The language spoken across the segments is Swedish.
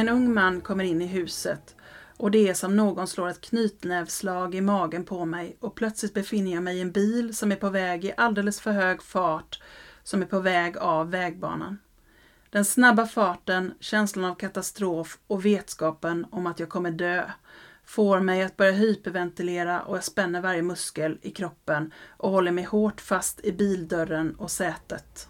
En ung man kommer in i huset och det är som någon slår ett knytnävslag i magen på mig och plötsligt befinner jag mig i en bil som är på väg i alldeles för hög fart som är på väg av vägbanan. Den snabba farten, känslan av katastrof och vetskapen om att jag kommer dö får mig att börja hyperventilera och jag spänner varje muskel i kroppen och håller mig hårt fast i bildörren och sätet.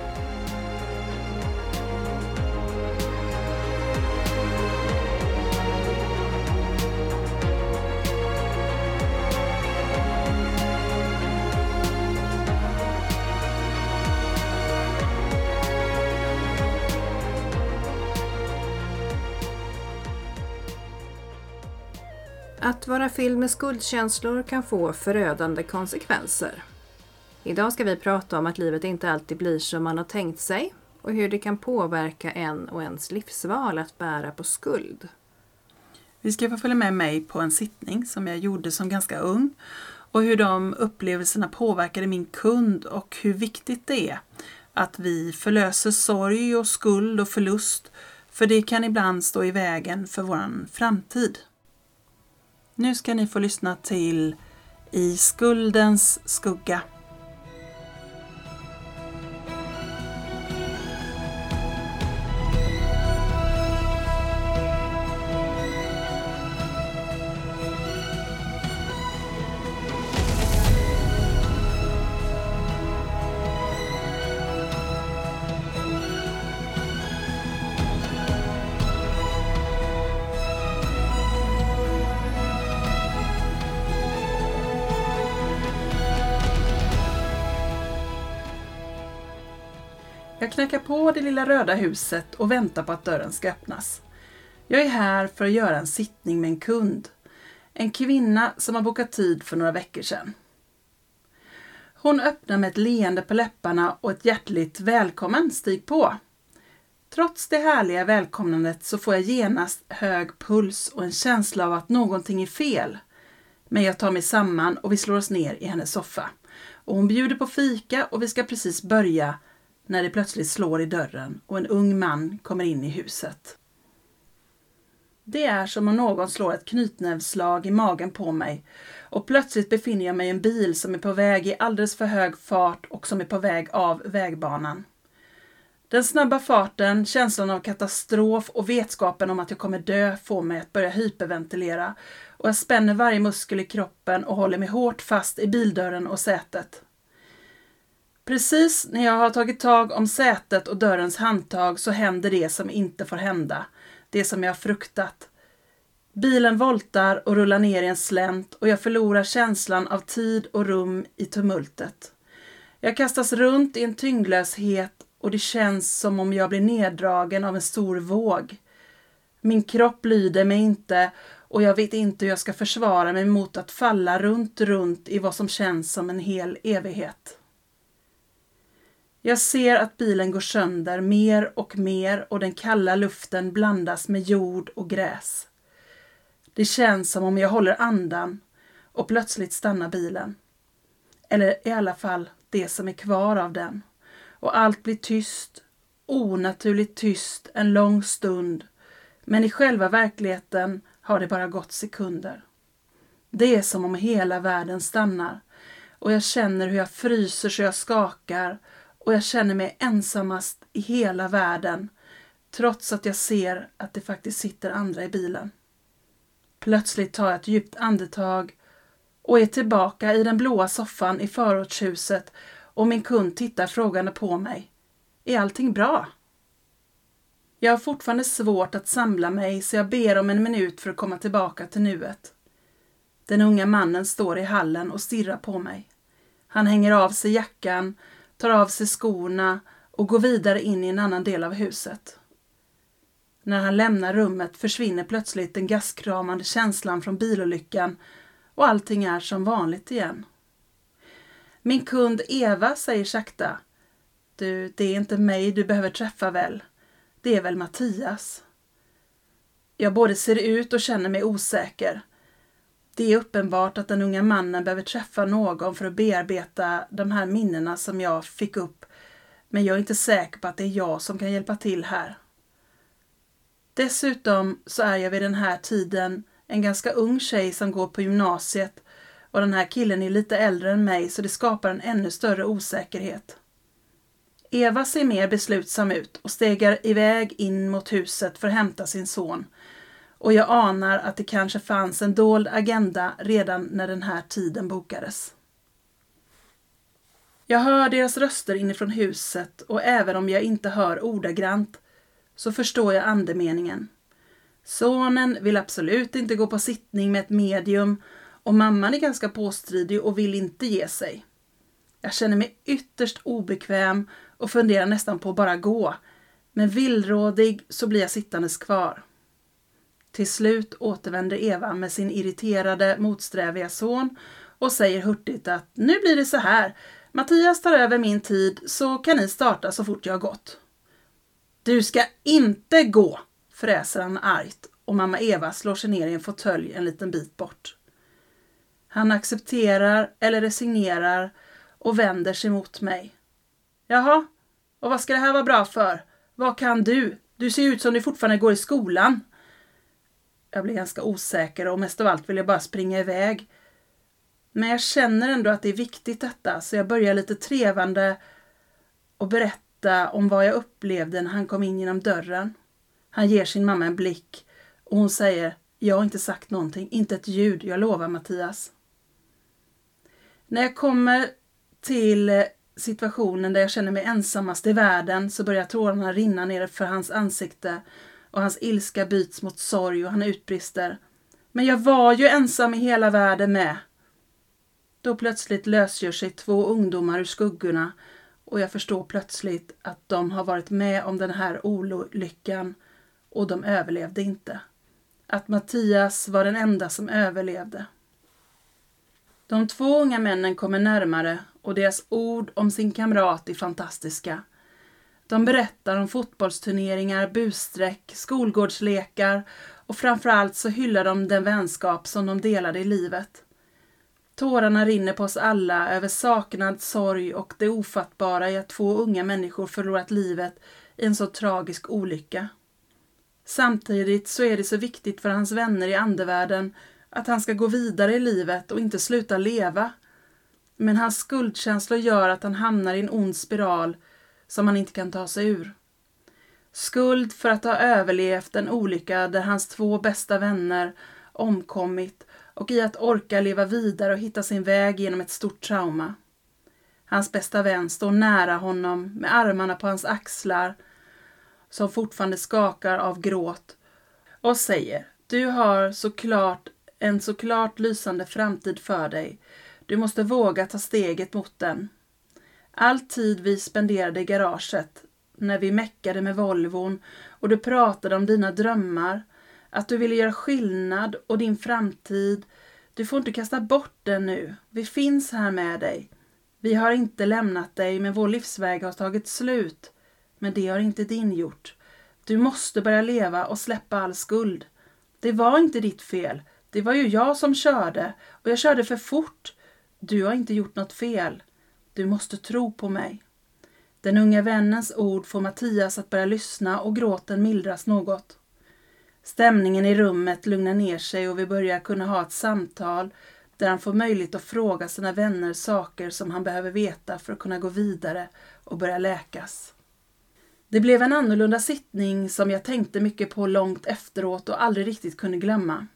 Att vara fylld med skuldkänslor kan få förödande konsekvenser. Idag ska vi prata om att livet inte alltid blir som man har tänkt sig och hur det kan påverka en och ens livsval att bära på skuld. Vi ska få följa med mig på en sittning som jag gjorde som ganska ung och hur de upplevelserna påverkade min kund och hur viktigt det är att vi förlöser sorg och skuld och förlust för det kan ibland stå i vägen för vår framtid. Nu ska ni få lyssna till I skuldens skugga. På det lilla röda huset och väntar på att dörren ska öppnas. Jag är här för att göra en sittning med en kund. En kvinna som har bokat tid för några veckor sedan. Hon öppnar med ett leende på läpparna och ett hjärtligt välkommen, stig på. Trots det härliga välkomnandet så får jag genast hög puls och en känsla av att någonting är fel. Men jag tar mig samman och vi slår oss ner i hennes soffa. Och hon bjuder på fika och vi ska precis börja när det plötsligt slår i dörren och en ung man kommer in i huset. Det är som om någon slår ett knytnävsslag i magen på mig och plötsligt befinner jag mig i en bil som är på väg i alldeles för hög fart och som är på väg av vägbanan. Den snabba farten, känslan av katastrof och vetskapen om att jag kommer dö får mig att börja hyperventilera och jag spänner varje muskel i kroppen och håller mig hårt fast i bildörren och sätet. Precis när jag har tagit tag om sätet och dörrens handtag så händer det som inte får hända. Det som jag fruktat. Bilen voltar och rullar ner i en slänt och jag förlorar känslan av tid och rum i tumultet. Jag kastas runt i en tyngdlöshet och det känns som om jag blir neddragen av en stor våg. Min kropp lyder mig inte och jag vet inte hur jag ska försvara mig mot att falla runt, runt i vad som känns som en hel evighet. Jag ser att bilen går sönder mer och mer och den kalla luften blandas med jord och gräs. Det känns som om jag håller andan och plötsligt stannar bilen. Eller i alla fall det som är kvar av den. Och allt blir tyst, onaturligt tyst en lång stund. Men i själva verkligheten har det bara gått sekunder. Det är som om hela världen stannar och jag känner hur jag fryser så jag skakar och jag känner mig ensammast i hela världen trots att jag ser att det faktiskt sitter andra i bilen. Plötsligt tar jag ett djupt andetag och är tillbaka i den blåa soffan i förortshuset och min kund tittar frågande på mig. Är allting bra? Jag har fortfarande svårt att samla mig så jag ber om en minut för att komma tillbaka till nuet. Den unga mannen står i hallen och stirrar på mig. Han hänger av sig jackan, tar av sig skorna och går vidare in i en annan del av huset. När han lämnar rummet försvinner plötsligt den gaskramande känslan från bilolyckan och allting är som vanligt igen. Min kund Eva säger sakta. Du, det är inte mig du behöver träffa väl? Det är väl Mattias? Jag både ser ut och känner mig osäker. Det är uppenbart att den unga mannen behöver träffa någon för att bearbeta de här minnena som jag fick upp, men jag är inte säker på att det är jag som kan hjälpa till här. Dessutom så är jag vid den här tiden en ganska ung tjej som går på gymnasiet och den här killen är lite äldre än mig så det skapar en ännu större osäkerhet. Eva ser mer beslutsam ut och stegar iväg in mot huset för att hämta sin son. Och jag anar att det kanske fanns en dold agenda redan när den här tiden bokades. Jag hör deras röster inifrån huset och även om jag inte hör ordagrant så förstår jag andemeningen. Sonen vill absolut inte gå på sittning med ett medium och mamman är ganska påstridig och vill inte ge sig. Jag känner mig ytterst obekväm och funderar nästan på att bara gå. Men villrådig så blir jag sittandes kvar. Till slut återvänder Eva med sin irriterade, motsträviga son och säger hurtigt att nu blir det så här. Mattias tar över min tid så kan ni starta så fort jag har gått. Du ska inte gå, fräser han argt och mamma Eva slår sig ner i en fåtölj en liten bit bort. Han accepterar eller resignerar och vänder sig mot mig. Jaha, och vad ska det här vara bra för? Vad kan du? Du ser ut som du fortfarande går i skolan. Jag blir ganska osäker och mest av allt vill jag bara springa iväg. Men jag känner ändå att det är viktigt detta så jag börjar lite trevande och berätta om vad jag upplevde när han kom in genom dörren. Han ger sin mamma en blick och hon säger Jag har inte sagt någonting, inte ett ljud, jag lovar Mattias. När jag kommer till situationen där jag känner mig ensammast i världen så börjar tårarna rinna ner för hans ansikte och hans ilska byts mot sorg och han utbrister. Men jag var ju ensam i hela världen med. Då plötsligt lösgör sig två ungdomar ur skuggorna och jag förstår plötsligt att de har varit med om den här olyckan och de överlevde inte. Att Mattias var den enda som överlevde. De två unga männen kommer närmare och deras ord om sin kamrat är fantastiska. De berättar om fotbollsturneringar, bussträck, skolgårdslekar och framförallt så hyllar de den vänskap som de delade i livet. Tårarna rinner på oss alla över saknad, sorg och det ofattbara i att två unga människor förlorat livet i en så tragisk olycka. Samtidigt så är det så viktigt för hans vänner i andevärlden att han ska gå vidare i livet och inte sluta leva. Men hans skuldkänslor gör att han hamnar i en ond spiral som han inte kan ta sig ur. Skuld för att ha överlevt en olycka där hans två bästa vänner omkommit och i att orka leva vidare och hitta sin väg genom ett stort trauma. Hans bästa vän står nära honom med armarna på hans axlar som fortfarande skakar av gråt och säger Du har såklart en såklart lysande framtid för dig. Du måste våga ta steget mot den. All tid vi spenderade i garaget, när vi meckade med Volvon och du pratade om dina drömmar, att du ville göra skillnad och din framtid. Du får inte kasta bort den nu. Vi finns här med dig. Vi har inte lämnat dig, men vår livsväg har tagit slut. Men det har inte din gjort. Du måste börja leva och släppa all skuld. Det var inte ditt fel. Det var ju jag som körde och jag körde för fort. Du har inte gjort något fel. Du måste tro på mig. Den unga vännens ord får Mattias att börja lyssna och gråten mildras något. Stämningen i rummet lugnar ner sig och vi börjar kunna ha ett samtal där han får möjlighet att fråga sina vänner saker som han behöver veta för att kunna gå vidare och börja läkas. Det blev en annorlunda sittning som jag tänkte mycket på långt efteråt och aldrig riktigt kunde glömma.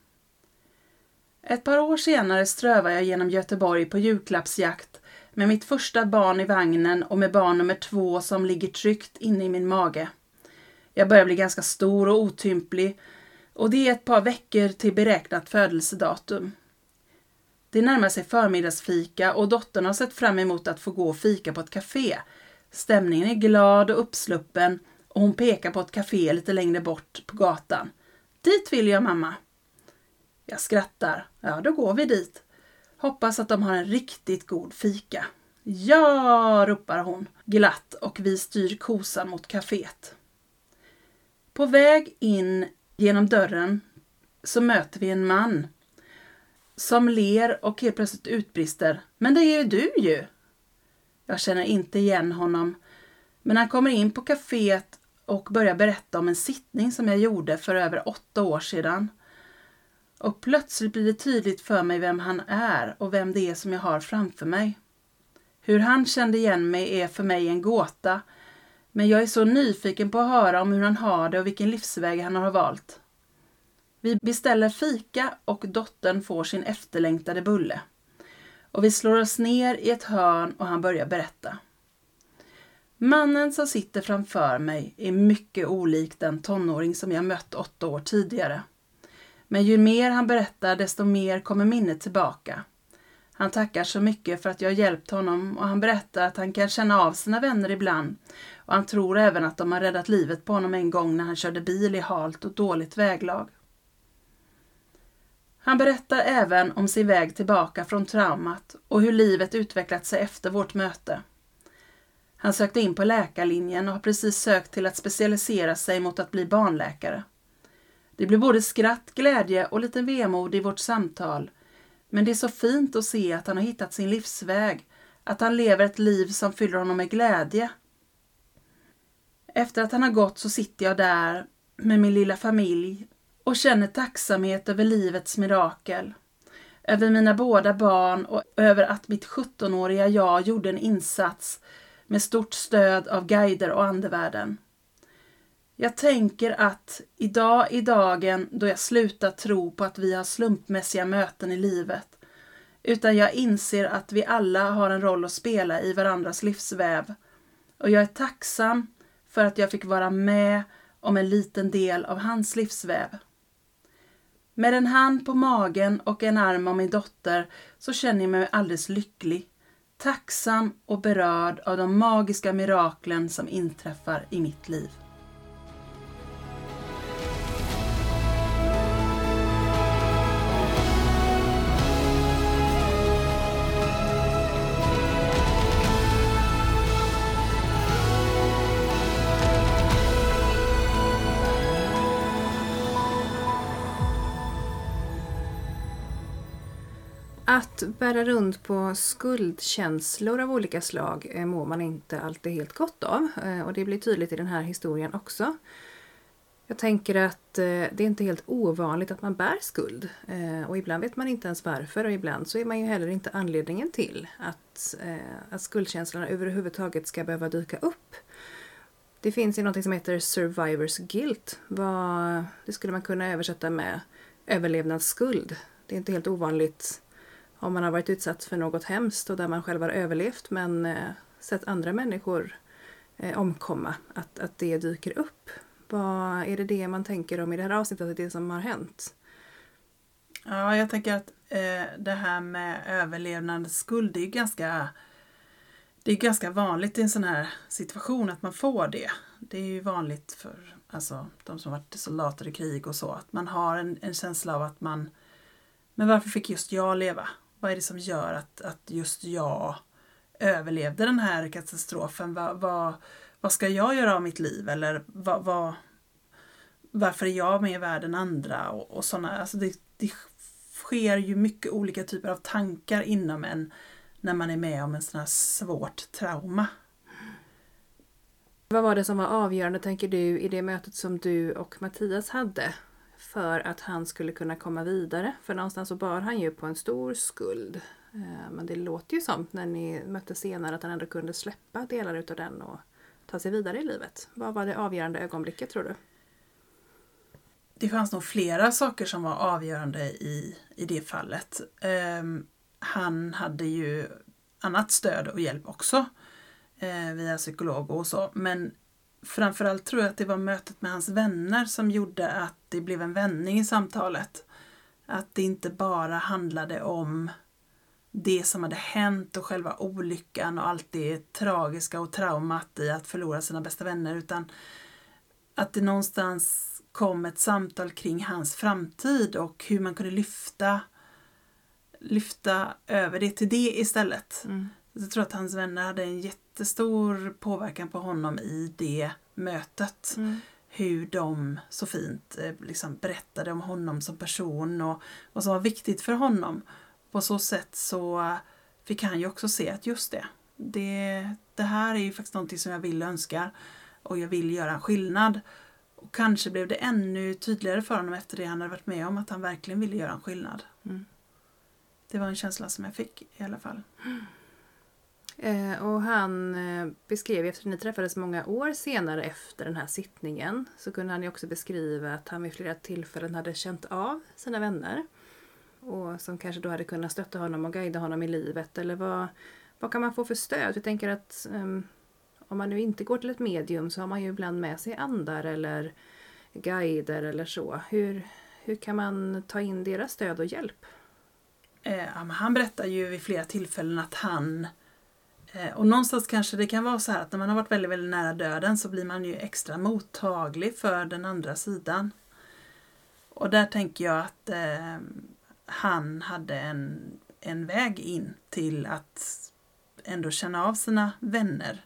Ett par år senare strövar jag genom Göteborg på julklappsjakt med mitt första barn i vagnen och med barn nummer två som ligger tryggt inne i min mage. Jag börjar bli ganska stor och otymplig och det är ett par veckor till beräknat födelsedatum. Det närmar sig förmiddagsfika och dottern har sett fram emot att få gå och fika på ett café. Stämningen är glad och uppsluppen och hon pekar på ett café lite längre bort på gatan. Dit vill jag mamma. Jag skrattar. Ja, då går vi dit. Hoppas att de har en riktigt god fika. Ja, ropar hon glatt och vi styr kosan mot kaféet. På väg in genom dörren så möter vi en man som ler och helt plötsligt utbrister. Men det är ju du ju! Jag känner inte igen honom, men han kommer in på kaféet och börjar berätta om en sittning som jag gjorde för över åtta år sedan. Och plötsligt blir det tydligt för mig vem han är och vem det är som jag har framför mig. Hur han kände igen mig är för mig en gåta, men jag är så nyfiken på att höra om hur han har det och vilken livsväg han har valt. Vi beställer fika och dottern får sin efterlängtade bulle. Och vi slår oss ner i ett hörn och han börjar berätta. Mannen som sitter framför mig är mycket olik den tonåring som jag mött åtta år tidigare. Men ju mer han berättar desto mer kommer minnet tillbaka. Han tackar så mycket för att jag hjälpt honom och han berättar att han kan känna av sina vänner ibland och han tror även att de har räddat livet på honom en gång när han körde bil i halt och dåligt väglag. Han berättar även om sin väg tillbaka från traumat och hur livet utvecklat sig efter vårt möte. Han sökte in på läkarlinjen och har precis sökt till att specialisera sig mot att bli barnläkare. Det blir både skratt, glädje och lite vemod i vårt samtal. Men det är så fint att se att han har hittat sin livsväg, att han lever ett liv som fyller honom med glädje. Efter att han har gått så sitter jag där med min lilla familj och känner tacksamhet över livets mirakel. Över mina båda barn och över att mitt 17-åriga jag gjorde en insats med stort stöd av guider och andevärlden. Jag tänker att idag är dagen då jag slutar tro på att vi har slumpmässiga möten i livet, utan jag inser att vi alla har en roll att spela i varandras livsväv. Och jag är tacksam för att jag fick vara med om en liten del av hans livsväv. Med en hand på magen och en arm om min dotter så känner jag mig alldeles lycklig, tacksam och berörd av de magiska miraklen som inträffar i mitt liv. Att bära runt på skuldkänslor av olika slag eh, mår man inte alltid helt gott av eh, och det blir tydligt i den här historien också. Jag tänker att eh, det är inte helt ovanligt att man bär skuld och ibland vet man inte ens varför och ibland så är man ju heller inte anledningen till att, att skuldkänslorna överhuvudtaget ska behöva dyka upp. Det finns ju något som heter survivors guilt. Vad, det skulle man kunna översätta med överlevnadsskuld. Det är inte helt ovanligt om man har varit utsatt för något hemskt och där man själv har överlevt men eh, sett andra människor eh, omkomma, att, att det dyker upp. Vad är det det man tänker om i det här avsnittet, att det som har hänt? Ja, jag tänker att eh, det här med överlevnadsskuld, det är ganska det är ganska vanligt i en sån här situation att man får det. Det är ju vanligt för alltså, de som varit soldater i krig och så, att man har en, en känsla av att man men varför fick just jag leva? Vad är det som gör att, att just jag överlevde den här katastrofen? Vad, vad, vad ska jag göra av mitt liv? Eller vad, vad, varför är jag mer värd än andra? Och, och såna, alltså det, det sker ju mycket olika typer av tankar inom en när man är med om en sån här svårt trauma. Vad var det som var avgörande, tänker du, i det mötet som du och Mattias hade? För att han skulle kunna komma vidare. För någonstans så bar han ju på en stor skuld. Eh, men det låter ju som när ni möttes senare att han ändå kunde släppa delar utav den och ta sig vidare i livet. Vad var det avgörande ögonblicket tror du? Det fanns nog flera saker som var avgörande i, i det fallet. Um, han hade ju annat stöd och hjälp också eh, via psykolog och så. Men framförallt tror jag att det var mötet med hans vänner som gjorde att det blev en vändning i samtalet. Att det inte bara handlade om det som hade hänt och själva olyckan och allt det tragiska och traumat i att förlora sina bästa vänner utan att det någonstans kom ett samtal kring hans framtid och hur man kunde lyfta lyfta över det till det istället. Mm. Jag tror att hans vänner hade en jättestor påverkan på honom i det mötet. Mm. Hur de så fint eh, liksom berättade om honom som person och vad som var viktigt för honom. På så sätt så fick han ju också se att just det, det, det här är ju faktiskt någonting som jag vill och önskar och jag vill göra en skillnad. Och kanske blev det ännu tydligare för honom efter det han hade varit med om att han verkligen ville göra en skillnad. Mm. Det var en känsla som jag fick i alla fall. Eh, och han eh, beskrev, efter att ni träffades många år senare efter den här sittningen, så kunde han ju också beskriva att han vid flera tillfällen hade känt av sina vänner. Och som kanske då hade kunnat stötta honom och guida honom i livet. Eller vad, vad kan man få för stöd? Jag tänker att um, om man nu inte går till ett medium så har man ju ibland med sig andar eller guider eller så. Hur, hur kan man ta in deras stöd och hjälp? Eh, han berättar ju vid flera tillfällen att han eh, och någonstans kanske det kan vara så här att när man har varit väldigt, väldigt nära döden så blir man ju extra mottaglig för den andra sidan. Och där tänker jag att eh, han hade en, en väg in till att ändå känna av sina vänner.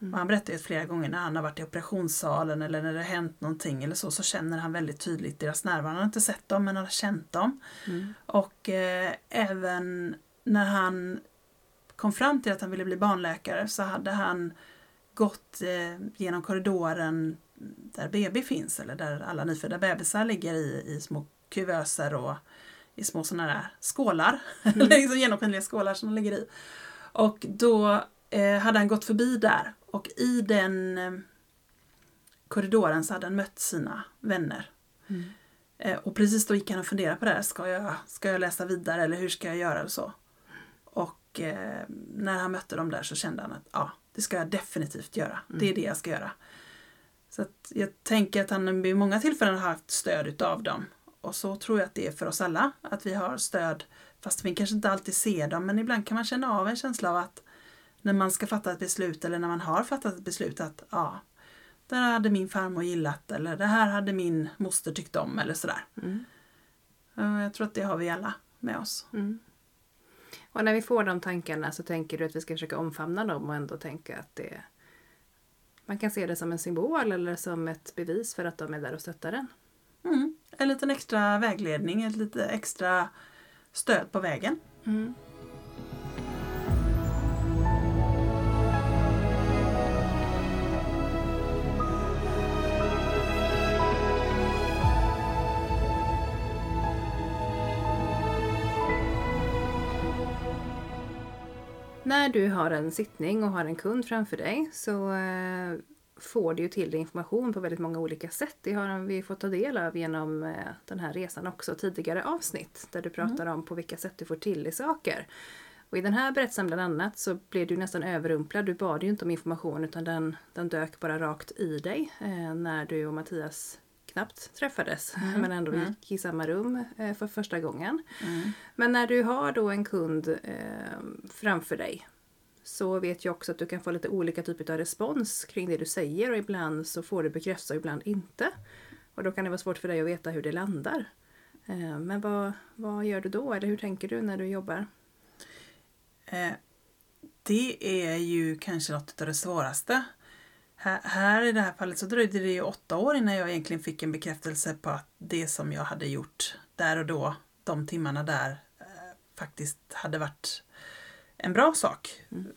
Mm. Han berättar ju flera gånger när han har varit i operationssalen eller när det har hänt någonting eller så, så känner han väldigt tydligt deras närvaro. Han har inte sett dem men han har känt dem. Mm. Och eh, även när han kom fram till att han ville bli barnläkare så hade han gått eh, genom korridoren där BB finns eller där alla nyfödda bebisar ligger i, i små kuvöser och i små sådana där skålar, mm. liksom genomskinliga skålar som de ligger i. Och då eh, hade han gått förbi där och i den eh, korridoren så hade han mött sina vänner. Mm. Eh, och precis då gick han och funderade på det här. Ska jag, ska jag läsa vidare eller hur ska jag göra? Och, så. Och eh, när han mötte dem där så kände han att ja, det ska jag definitivt göra. Mm. Det är det jag ska göra. Så att jag tänker att han vid många tillfällen har haft stöd utav dem. Och så tror jag att det är för oss alla, att vi har stöd fast vi kanske inte alltid ser dem men ibland kan man känna av en känsla av att när man ska fatta ett beslut eller när man har fattat ett beslut att ja, det här hade min farmor gillat eller det här hade min moster tyckt om eller sådär. Mm. Jag tror att det har vi alla med oss. Mm. Och när vi får de tankarna så tänker du att vi ska försöka omfamna dem och ändå tänka att det man kan se det som en symbol eller som ett bevis för att de är där och stöttar en. Mm. En liten extra vägledning, ett lite extra stöd på vägen. Mm. När du har en sittning och har en kund framför dig så eh, får du ju till dig information på väldigt många olika sätt. Det har vi fått ta del av genom eh, den här resan också, tidigare avsnitt där du pratar mm. om på vilka sätt du får till dig saker. Och i den här berättelsen bland annat så blev du nästan överrumplad. Du bad ju inte om information utan den, den dök bara rakt i dig eh, när du och Mattias knappt träffades mm. men ändå mm. gick i samma rum eh, för första gången. Mm. Men när du har då en kund eh, framför dig så vet jag också att du kan få lite olika typer av respons kring det du säger och ibland så får du bekräftelse och ibland inte. Och då kan det vara svårt för dig att veta hur det landar. Eh, men vad, vad gör du då eller hur tänker du när du jobbar? Eh, det är ju kanske något av det svåraste. Här, här i det här fallet så dröjde det ju åtta år innan jag egentligen fick en bekräftelse på att det som jag hade gjort där och då, de timmarna där, eh, faktiskt hade varit en bra sak. Mm.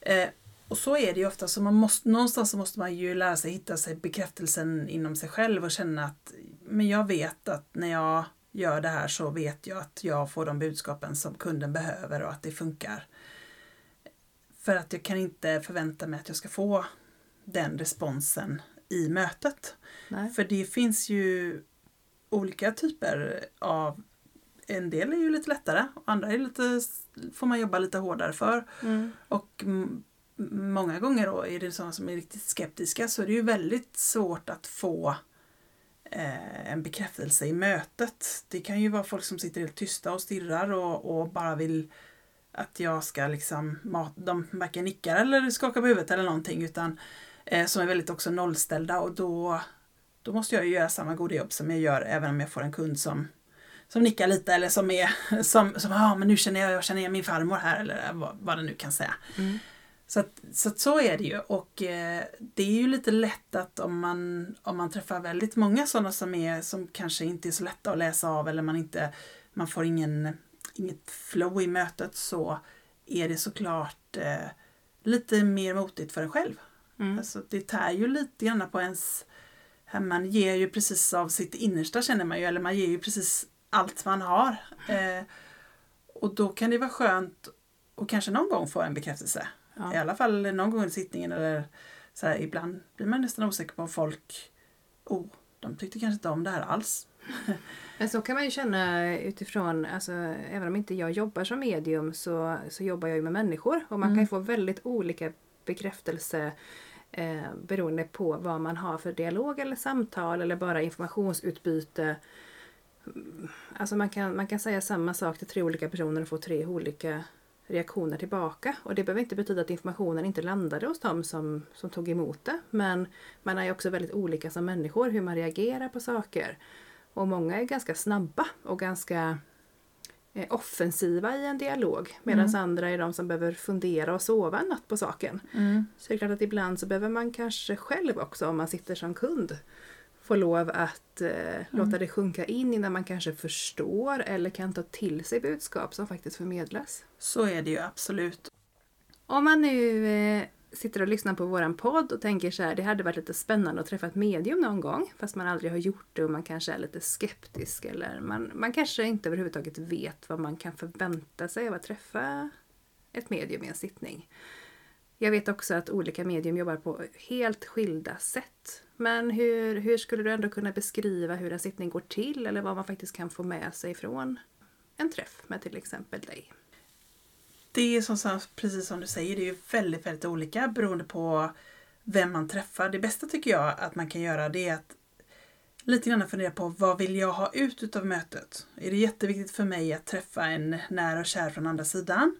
Eh, och så är det ju ofta, så man måste, någonstans så måste man ju lära sig hitta sig bekräftelsen inom sig själv och känna att men jag vet att när jag gör det här så vet jag att jag får de budskapen som kunden behöver och att det funkar. För att jag kan inte förvänta mig att jag ska få den responsen i mötet. Nej. För det finns ju olika typer av en del är ju lite lättare, andra är lite, får man jobba lite hårdare för. Mm. Och många gånger då är det sådana som är riktigt skeptiska så är det ju väldigt svårt att få eh, en bekräftelse i mötet. Det kan ju vara folk som sitter helt tysta och stirrar och, och bara vill att jag ska liksom, de varken nickar eller skakar på huvudet eller någonting utan eh, som är väldigt också nollställda och då, då måste jag ju göra samma goda jobb som jag gör även om jag får en kund som, som nickar lite eller som är som, som ah, men nu känner jag, jag känner igen min farmor här eller vad, vad det nu kan säga. Mm. Så, att, så att så är det ju och eh, det är ju lite lätt att om man, om man träffar väldigt många sådana som, är, som kanske inte är så lätta att läsa av eller man inte man får ingen, inget flow i mötet så är det såklart eh, lite mer motigt för en själv. Mm. Alltså, det tär ju lite grann på ens... Man ger ju precis av sitt innersta känner man ju, eller man ger ju precis allt man har. Eh, och då kan det vara skönt att kanske någon gång få en bekräftelse. Ja. I alla fall någon gång i sittningen eller så här, ibland blir man nästan osäker på om folk, oh, de tyckte kanske inte om det här alls. Men så kan man ju känna utifrån, alltså, även om inte jag jobbar som medium så, så jobbar jag ju med människor och man kan ju få väldigt olika bekräftelse eh, beroende på vad man har för dialog eller samtal eller bara informationsutbyte. Mm, alltså man kan, man kan säga samma sak till tre olika personer och få tre olika reaktioner tillbaka. Och det behöver inte betyda att informationen inte landade hos dem som, som tog emot det. Men man är ju också väldigt olika som människor, hur man reagerar på saker. Och många är ganska snabba och ganska offensiva i en dialog. Medan andra är de som behöver fundera och sova en natt på saken. Så det är klart att ibland så behöver man kanske själv också, om man sitter som kund, få lov att eh, låta det sjunka in innan man kanske förstår eller kan ta till sig budskap som faktiskt förmedlas. Så är det ju absolut. Om man nu eh, sitter och lyssnar på våran podd och tänker så här, det hade varit lite spännande att träffa ett medium någon gång, fast man aldrig har gjort det och man kanske är lite skeptisk eller man, man kanske inte överhuvudtaget vet vad man kan förvänta sig av att träffa ett medium i en sittning. Jag vet också att olika medium jobbar på helt skilda sätt. Men hur, hur skulle du ändå kunna beskriva hur en sittning går till eller vad man faktiskt kan få med sig från en träff med till exempel dig? Det är som sagt, precis som du säger, det är ju väldigt, väldigt olika beroende på vem man träffar. Det bästa tycker jag att man kan göra det är att lite grann fundera på vad vill jag ha ut utav mötet? Är det jätteviktigt för mig att träffa en nära och kär från andra sidan?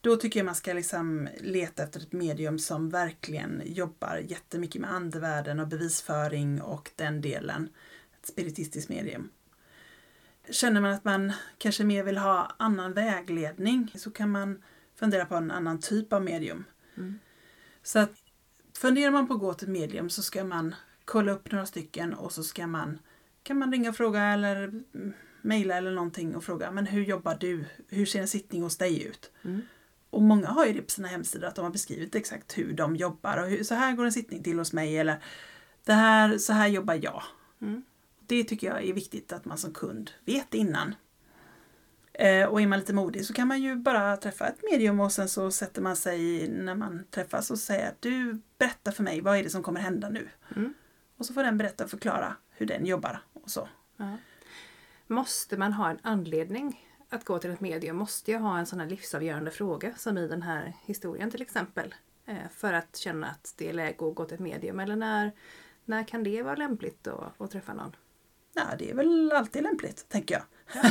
Då tycker jag man ska liksom leta efter ett medium som verkligen jobbar jättemycket med andevärlden och bevisföring och den delen. Ett spiritistiskt medium. Känner man att man kanske mer vill ha annan vägledning så kan man fundera på en annan typ av medium. Mm. Så att funderar man på att gå till medium så ska man kolla upp några stycken och så ska man kan man ringa och fråga eller mejla eller någonting och fråga men hur jobbar du? Hur ser en sittning hos dig ut? Mm. Och många har ju det på sina hemsidor att de har beskrivit exakt hur de jobbar och hur, så här går en sittning till hos mig eller det här, så här jobbar jag. Mm. Det tycker jag är viktigt att man som kund vet innan. Eh, och är man lite modig så kan man ju bara träffa ett medium och sen så sätter man sig när man träffas och säger att du berättar för mig, vad är det som kommer hända nu? Mm. Och så får den berätta och förklara hur den jobbar och så. Ja. Måste man ha en anledning att gå till ett medium? Måste jag ha en sån här livsavgörande fråga som i den här historien till exempel? Eh, För att känna att det är läge att gå till ett medium eller när, när kan det vara lämpligt att, att träffa någon? Ja, det är väl alltid lämpligt, tänker jag.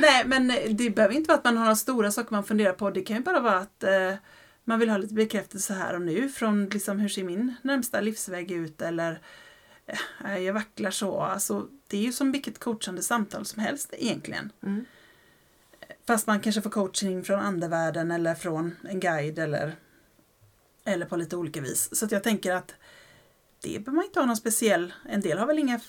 Nej, men det behöver inte vara att man har några stora saker man funderar på. Det kan ju bara vara att eh, man vill ha lite bekräftelse här och nu från liksom, hur ser min närmsta livsväg ut eller eh, jag vacklar så. Alltså, det är ju som vilket coachande samtal som helst egentligen. Mm. Fast man kanske får coaching från andevärlden eller från en guide eller, eller på lite olika vis. Så jag tänker att det behöver man inte ha någon speciell, en del har väl inga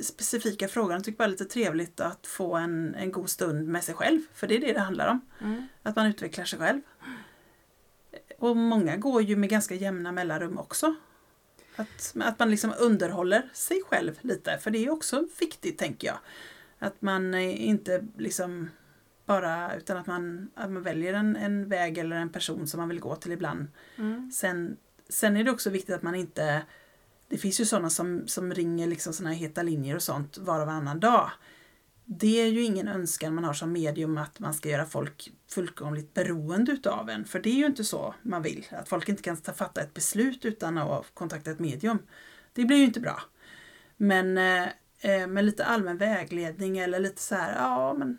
specifika frågor, de tycker bara det är lite trevligt att få en, en god stund med sig själv, för det är det det handlar om. Mm. Att man utvecklar sig själv. Och många går ju med ganska jämna mellanrum också. Att, att man liksom underhåller sig själv lite, för det är också viktigt tänker jag. Att man inte liksom bara, utan att man, att man väljer en, en väg eller en person som man vill gå till ibland. Mm. Sen, sen är det också viktigt att man inte det finns ju sådana som, som ringer liksom sådana här heta linjer och sånt var och varannan dag. Det är ju ingen önskan man har som medium att man ska göra folk fullkomligt beroende utav en. För det är ju inte så man vill. Att folk inte kan fatta ett beslut utan att kontakta ett medium. Det blir ju inte bra. Men eh, eh med lite allmän vägledning eller lite så här, ja men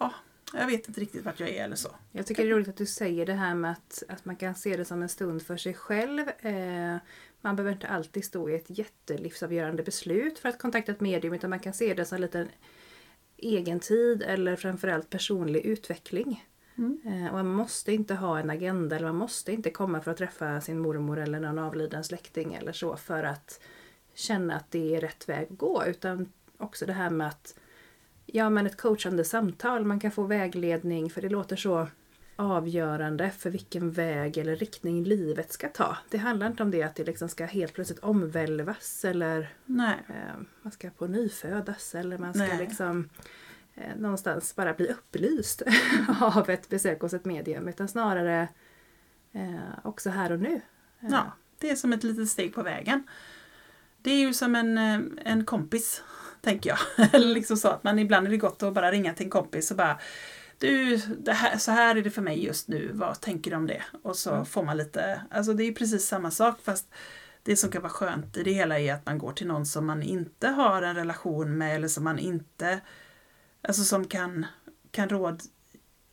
ja, jag vet inte riktigt vart jag är eller så. Jag tycker det är roligt att du säger det här med att, att man kan se det som en stund för sig själv. Eh, man behöver inte alltid stå i ett jättelivsavgörande beslut för att kontakta ett medium utan man kan se det som en liten egentid eller framförallt personlig utveckling. Mm. Eh, och man måste inte ha en agenda eller man måste inte komma för att träffa sin mormor eller någon avliden släkting eller så för att känna att det är rätt väg att gå. Utan också det här med att ja, men ett coachande samtal, man kan få vägledning för det låter så avgörande för vilken väg eller riktning livet ska ta. Det handlar inte om det att det liksom ska helt plötsligt omvälvas eller eh, man ska på nyfödas eller man ska Nej. liksom eh, någonstans bara bli upplyst av ett besök hos ett medium utan snarare eh, också här och nu. Eh, Ja, det är som ett litet steg på vägen. Det är ju som en, eh, en kompis, tänker jag. Eller liksom så att man ibland är det gott att bara ringa till en kompis och bara du, här, så här är det för mig just nu, vad tänker du om det? Och så Mm. får man lite, alltså det är precis samma sak fast det som kan vara skönt i det hela är att man går till någon som man inte har en relation med eller som man inte, alltså som kan, kan råd,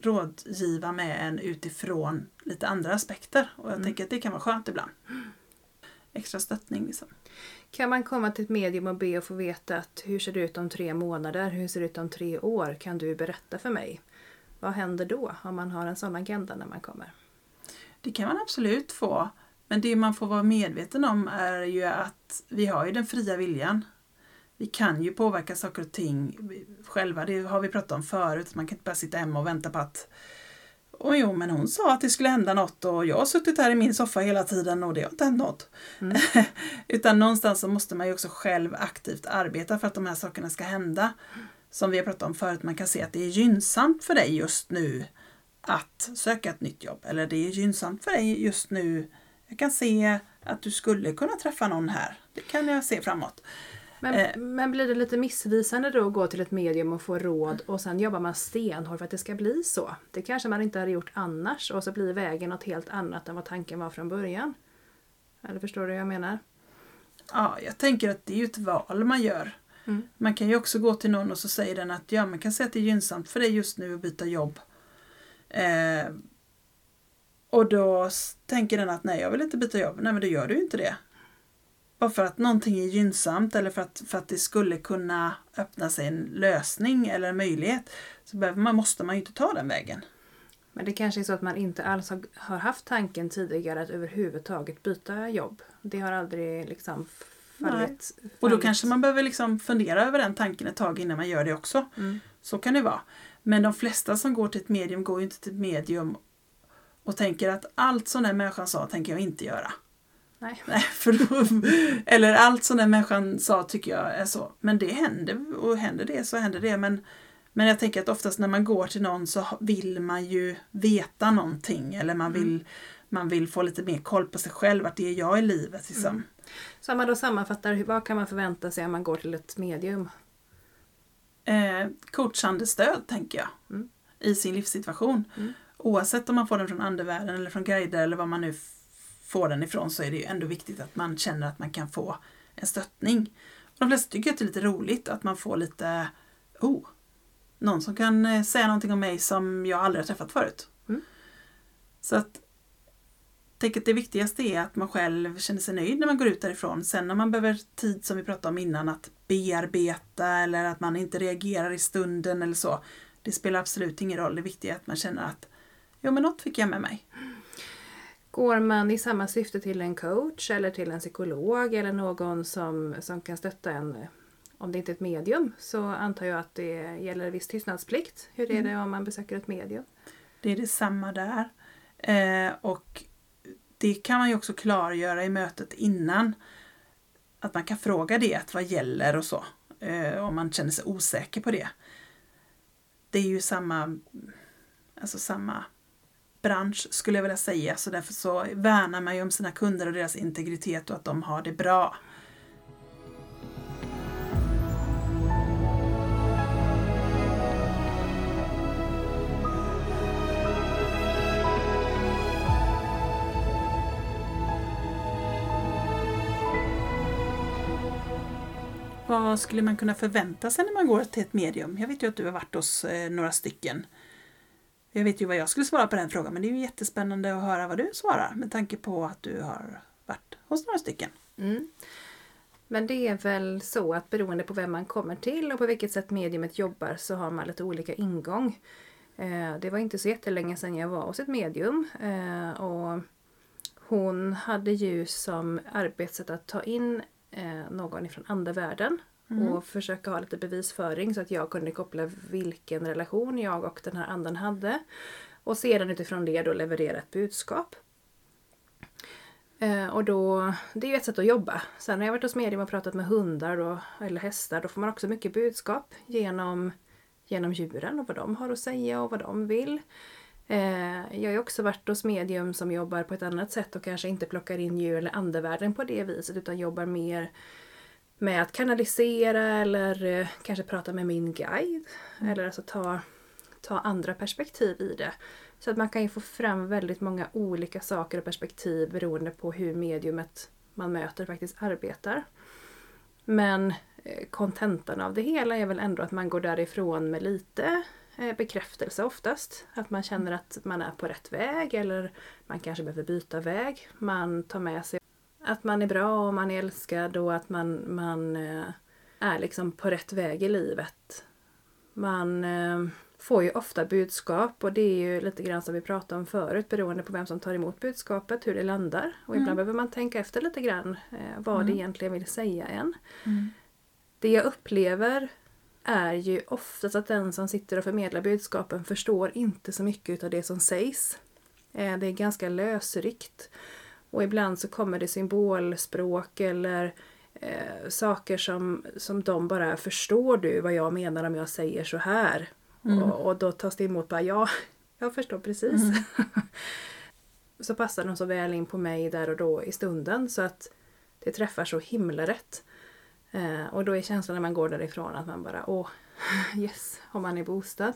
rådgiva med en utifrån lite andra aspekter. Och jag Mm. tänker att det kan vara skönt ibland. Extra stöttning liksom. Kan man komma till ett medium och be och få veta att hur ser det ut om tre månader, hur ser det ut om tre år, kan du berätta för mig? Vad händer då om man har en sån agenda när man kommer? Det kan man absolut få. Men det man får vara medveten om är ju att vi har ju den fria viljan. Vi kan ju påverka saker och ting själva. Det har vi pratat om förut. Man kan inte bara sitta hemma och vänta på att och jo, men hon sa att det skulle hända något och jag har suttit här i min soffa hela tiden och det har inte hänt något. Mm. Utan någonstans så måste man ju också själv aktivt arbeta för att de här sakerna ska hända. Som vi har pratat om förut, man kan se att det är gynnsamt för dig just nu att söka ett nytt jobb. Eller det är gynnsamt för dig just nu. Jag kan se att du skulle kunna träffa någon här. Det kan jag se framåt. Men, Eh. men blir det lite missvisande då att gå till ett medium och få råd och sen jobbar man stenhårt för att det ska bli så? Det kanske man inte hade gjort annars och så blir vägen något helt annat än vad tanken var från början. Eller förstår du vad jag menar? Ja, jag tänker att det är ju ett val man gör. Mm. Man kan ju också gå till någon och så säger den att ja, man kan säga att det är gynnsamt för dig just nu att byta jobb. Eh, och då tänker den att nej, jag vill inte byta jobb. Nej, men då gör du ju inte det. Bara för att någonting är gynnsamt eller för att, för att det skulle kunna öppna sig en lösning eller en möjlighet så behöver man, måste man ju inte ta den vägen. Men det kanske är så att man inte alls har, haft tanken tidigare att överhuvudtaget byta jobb. Det har aldrig liksom fallit. Och då kanske man behöver liksom fundera över den tanken ett tag innan man gör det också. Mm. Så kan det vara. Men de flesta som går till ett medium går ju inte till ett medium och tänker att allt som den människan sa tänker jag inte göra. Nej. Nej, för då, eller allt som den människan sa tycker jag är så. Men det händer och händer det så händer det. Men, men jag tänker att oftast när man går till någon så vill man ju veta någonting eller man vill, man vill få lite mer koll på sig själv, vart det är jag i livet. Liksom. Mm. Så om man då sammanfattar, hur- vad kan man förvänta sig om man går till ett medium? eh, coachande stöd, tänker jag, Mm. i sin livssituation. Mm. Oavsett om man får den från andevärlden eller från guider eller vad man nu får den ifrån så är det ju ändå viktigt att man känner att man kan få en stöttning. Och de flesta tycker att det är lite roligt att man får lite, oh, någon som kan eh, säga någonting om mig som jag aldrig har träffat förut. Mm. Så att tänker att det viktigaste är att man själv känner sig nöjd när man går ut därifrån. Sen när man behöver tid som vi pratade om innan att bearbeta eller att man inte reagerar i stunden eller så. Det spelar absolut ingen roll. Det viktiga är att man känner att jo men något fick jag med mig. Går man i samma syfte till en coach eller till en psykolog eller någon som, som kan stötta en om det inte är ett medium så antar jag att det gäller viss tystnadsplikt. Hur är det om man besöker ett medium? Det är detsamma där. Eh, och det kan man ju också klargöra i mötet innan. Att man kan fråga det, att vad gäller och så. Eh, om man känner sig osäker på det. Det är ju samma, alltså samma bransch skulle jag vilja säga. Så därför så värnar man ju om sina kunder och deras integritet och att de har det bra. Vad skulle man kunna förvänta sig när man går till ett medium? Jag vet ju att du har varit hos eh, några stycken. Jag vet ju vad jag skulle svara på den frågan men det är ju jättespännande att höra vad du svarar med tanke på att du har varit hos några stycken. Mm. Men det är väl så att beroende på vem man kommer till och på vilket sätt mediumet jobbar så har man lite olika ingång. Eh, det var inte så jättelänge sedan jag var hos ett medium eh, och hon hade ju som arbetssätt att ta in eh, någon ifrån andevärlden Mm. och försöka ha lite bevisföring så att jag kunde koppla vilken relation jag och den här anden hade. Och sedan utifrån det då leverera ett budskap. Eh, och då, det är ju ett sätt att jobba. Sen har jag varit hos medium och pratat med hundar då, eller hästar. Då får man också mycket budskap genom, genom djuren och vad de har att säga och vad de vill. Eh, jag har ju också varit hos medium som jobbar på ett annat sätt och kanske inte plockar in djur eller andevärlden på det viset utan jobbar mer med att kanalisera eller eh, kanske prata med min guide. Eller alltså ta, ta andra perspektiv i det. Så att man kan ju få fram väldigt många olika saker och perspektiv beroende på hur mediumet man möter faktiskt arbetar. Men eh, kontentan av det hela är väl ändå att man går därifrån med lite eh, bekräftelse oftast. Att man känner att man är på rätt väg eller man kanske behöver byta väg. Man tar med sig att man är bra och man är älskad och att man, man eh, är liksom på rätt väg i livet. Man eh, får ju ofta budskap och det är ju lite grann som vi pratade om förut beroende på vem som tar emot budskapet, hur det landar. Och ibland behöver man tänka efter lite grann eh, vad det egentligen vill säga en. Det jag upplever är ju oftast att den som sitter och förmedlar budskapen förstår inte så mycket av det som sägs. Det är ganska lösryckt. Och ibland så kommer det symbolspråk eller eh, saker som, som de bara förstår du vad jag menar om jag säger så här. Och, och då tas det emot bara ja, jag förstår precis. så passar de så väl in på mig där och då i stunden så att det träffar så himla rätt. Eh, och då är känslan när man går därifrån att man bara åh, yes, om man är bostad.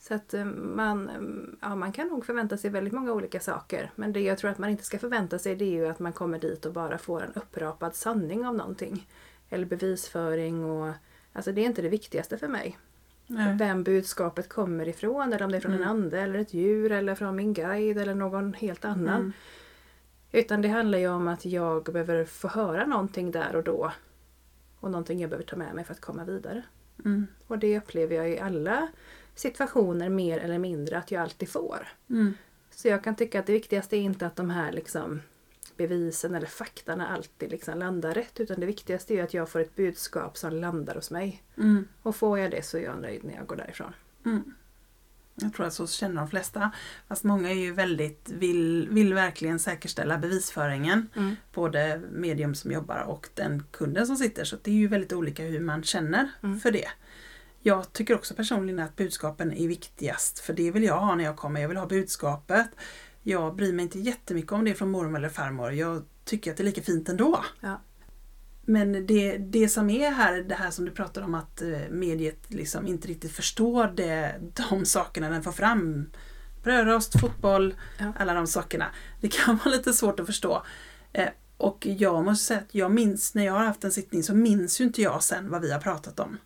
Så att eh, man, eh, ja, man kan nog förvänta sig väldigt många olika saker. Men det jag tror att man inte ska förvänta sig det är ju att man kommer dit och bara får en upprapad sanning av någonting. Eller bevisföring och... Alltså det är inte det viktigaste för mig. Nej. Vem budskapet kommer ifrån. Eller om det är från en ande eller ett djur eller från min guide eller någon helt annan. Utan det handlar ju om att jag behöver få höra någonting där och då. Och någonting jag behöver ta med mig för att komma vidare. Mm. Och det upplever jag i alla situationer mer eller mindre att jag alltid får. Mm. Så jag kan tycka att det viktigaste är inte att de här liksom bevisen eller faktarna alltid liksom landar rätt. Utan det viktigaste är att jag får ett budskap som landar hos mig. Mm. Och får jag det så är jag nöjd när jag går därifrån. Mm. Jag tror att så känner de flesta. Fast många är ju väldigt, vill, vill verkligen säkerställa bevisföringen. Mm. Både medium som jobbar och den kunden som sitter. Så det är ju väldigt olika hur man känner Mm. för det. Jag tycker också personligen att budskapen är viktigast. För det vill jag ha när jag kommer. Jag vill ha budskapet. Jag bryr mig inte jättemycket om det är från mormor eller farmor. Jag tycker att det är lika fint ändå. Ja. Men det, det som är här, det här som du pratar om att eh, mediet liksom inte riktigt förstår det, de sakerna den får fram. Brödrost, fotboll, Ja. alla de sakerna. Det kan vara lite svårt att förstå. Eh, och jag måste säga att jag minns, när jag har haft en sittning så minns ju inte jag sen vad vi har pratat om.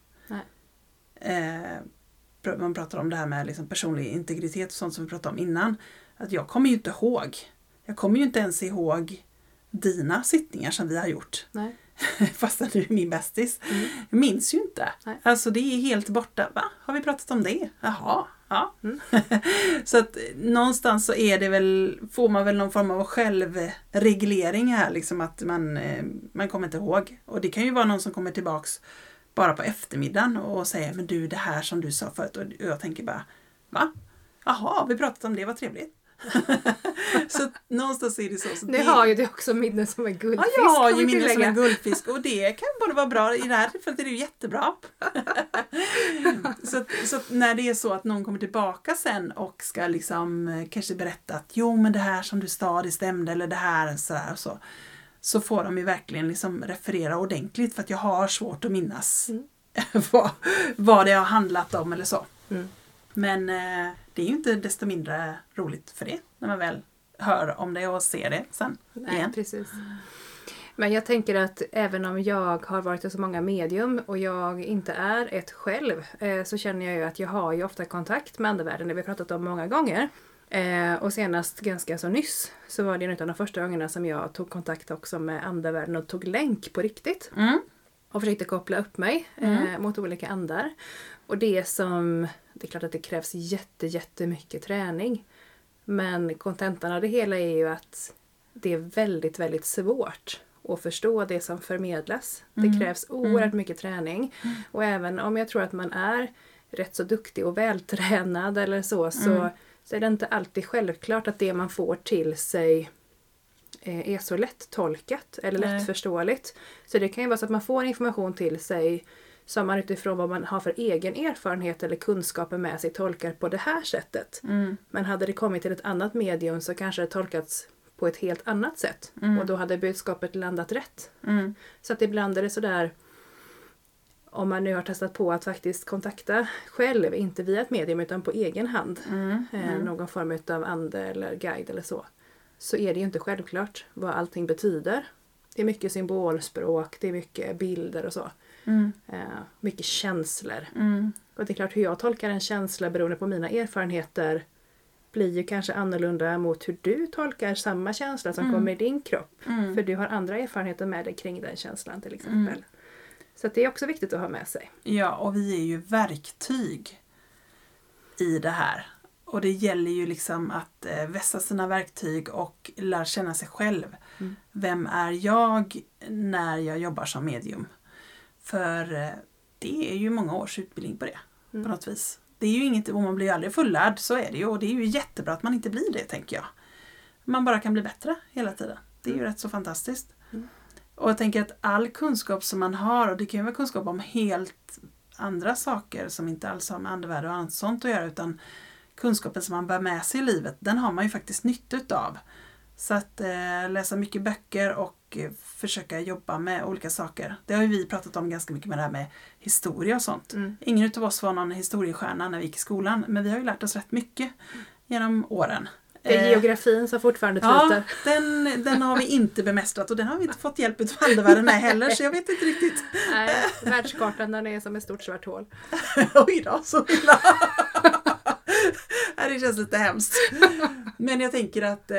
Eh, man pratar om det här med liksom personlig integritet och sånt som vi pratade om innan. Att jag kommer ju inte ihåg. Jag kommer ju inte ens ihåg dina sittningar som vi har gjort. Nej. Fastän du är min bästis. Mm. Minns ju inte. Nej. Alltså det är helt borta. Va? Har vi pratat om det? Jaha. Ja. Mm. så att eh, någonstans så är det väl, får man väl någon form av självreglering här. Liksom att man, eh, man kommer inte ihåg. Och det kan ju vara någon som kommer tillbaks bara på eftermiddagen och säger men du det här som du sa förut. Och jag tänker bara va? Jaha, vi pratat om det, vad trevligt. så någonstans är det så. så Nu det, har ju du också minne som en guldfisk. Ja, jag har ju vi minne som en guldfisk och det kan både vara bra, i det här tillfället är det ju jättebra. så så när det är så att någon kommer tillbaka sen och ska liksom eh, kanske berätta att jo men det här som du sa det stämde eller det här sådär och så. Så får de ju verkligen liksom referera ordentligt för att jag har svårt att minnas Mm. vad, vad det har handlat om eller så. Mm. Men eh, det är ju inte desto mindre roligt för det när man väl hör om det och ser det sen Nej, igen. precis. Men jag tänker att även om jag har varit i så många medium och jag inte är ett själv eh, så känner jag ju att jag har ju ofta kontakt med andevärlden, det vi har pratat om många gånger. Eh, och senast ganska så nyss så var det en av de första gångerna som jag tog kontakt också med andevärlden och tog länk på riktigt. Mm. och försökte koppla upp mig eh, mot olika andar. Och det som, det är klart att det krävs jätte, jättemycket träning. Men kontentan av det hela är ju att det är väldigt, väldigt svårt att förstå det som förmedlas. Det krävs oerhört mycket träning. Och även om jag tror att man är rätt så duktig och vältränad eller så, så, så är det inte alltid självklart att det man får till sig eh, är så lättolkat eller Nej. lättförståeligt. Så det kan ju vara så att man får information till sig som man utifrån vad man har för egen erfarenhet eller kunskaper med sig tolkar på det här sättet. Mm. Men hade det kommit till ett annat medium så kanske det tolkats på ett helt annat sätt. Och då hade budskapet landat rätt. Mm. Så att ibland är det sådär om man nu har testat på att faktiskt kontakta själv, inte via ett medium utan på egen hand, Mm. eh, någon form av ande eller guide eller så, så är det ju inte självklart vad allting betyder. Det är mycket symbolspråk, det är mycket bilder och så. Mm. Eh, mycket känslor. Mm. Och det är klart hur jag tolkar en känsla beroende på mina erfarenheter blir ju kanske annorlunda mot hur du tolkar samma känsla som kommer i din kropp. Mm. För du har andra erfarenheter med dig kring den känslan till exempel. Så det är också viktigt att ha med sig. Ja, och vi är ju verktyg i det här. Och det gäller ju liksom att eh, vässa sina verktyg och lära känna sig själv. Mm. Vem är jag när jag jobbar som medium? För eh, det är ju många års utbildning på det, Mm. på något vis. Det är ju inget, och man blir ju aldrig fullärd, så är det ju. Och det är ju jättebra att man inte blir det, tänker jag. Man bara kan bli bättre hela tiden. Det är ju rätt så fantastiskt. Mm. Och jag tänker att all kunskap som man har, och det kan ju vara kunskap om helt andra saker som inte alls har med andevärld och annat sånt att göra, utan kunskapen som man bär med sig i livet, den har man ju faktiskt nytta utav. Så att eh, läsa mycket böcker och eh, försöka jobba med olika saker. Det har ju vi pratat om ganska mycket med det här med historia och sånt. Mm. Ingen utav oss var någon historiestjärna när vi gick i skolan, men vi har ju lärt oss rätt mycket genom åren. Det är Eh, geografin som fortfarande Ja, tryter. den, den har vi inte bemästrat och den har vi inte fått hjälp av andevärlden med heller så jag vet inte riktigt. Nej, världskartan den är som ett stort svart hål. Oj då, så illa. Ja, det känns lite hemskt. Men jag tänker att eh,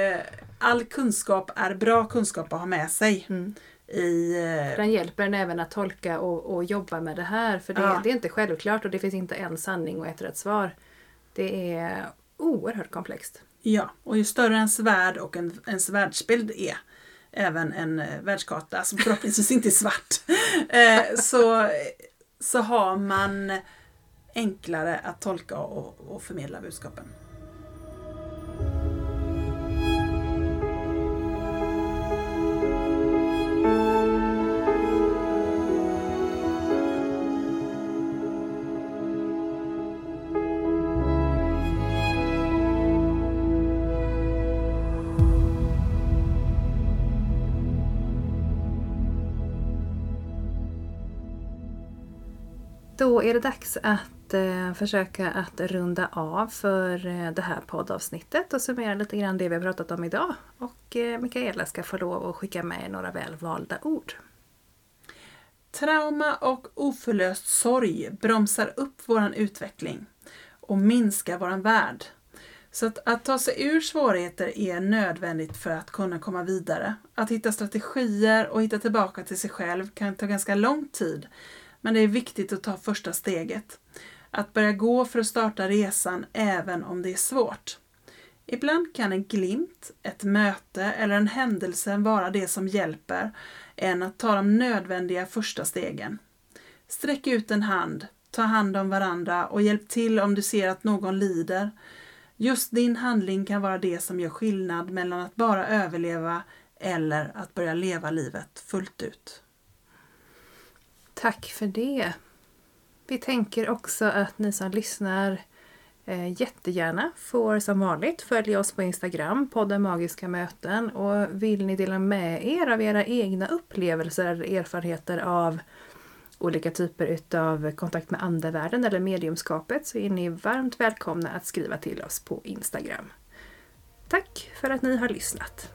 all kunskap är bra kunskap att ha med sig. Mm. I, eh, Den hjälper en även att tolka och, och jobba med det här. För det, Ja. det är inte självklart och det finns inte en sanning och ett rätt svar. Det är oerhört komplext ja, och ju större ens värld och en, ens världsbild är, även en eh, världskarta som förhoppningsvis inte är svart, eh, så, så har man enklare att tolka och, och förmedla budskapen. Då är det dags att eh, försöka att runda av för eh, det här poddavsnittet och summera lite grann det vi har pratat om idag. Och eh, Mikaela ska få lov att skicka med några väl valda ord. Trauma och oförlöst sorg bromsar upp våran utveckling och minskar våran värld. Så att, att ta sig ur svårigheter är nödvändigt för att kunna komma vidare. Att hitta strategier och hitta tillbaka till sig själv kan ta ganska lång tid. Men det är viktigt att ta första steget. Att börja gå för att starta resan även om det är svårt. Ibland kan en glimt, ett möte eller en händelse vara det som hjälper än att ta de nödvändiga första stegen. Sträck ut en hand, ta hand om varandra och hjälp till om du ser att någon lider. Just din handling kan vara det som gör skillnad mellan att bara överleva eller att börja leva livet fullt ut. Tack för det. Vi tänker också att ni som lyssnar eh, jättegärna får som vanligt följa oss på Instagram, podden Magiska möten. Och vill ni dela med er av era egna upplevelser eller erfarenheter av olika typer utav kontakt med andevärlden eller mediumskapet så är ni varmt välkomna att skriva till oss på Instagram. Tack för att ni har lyssnat!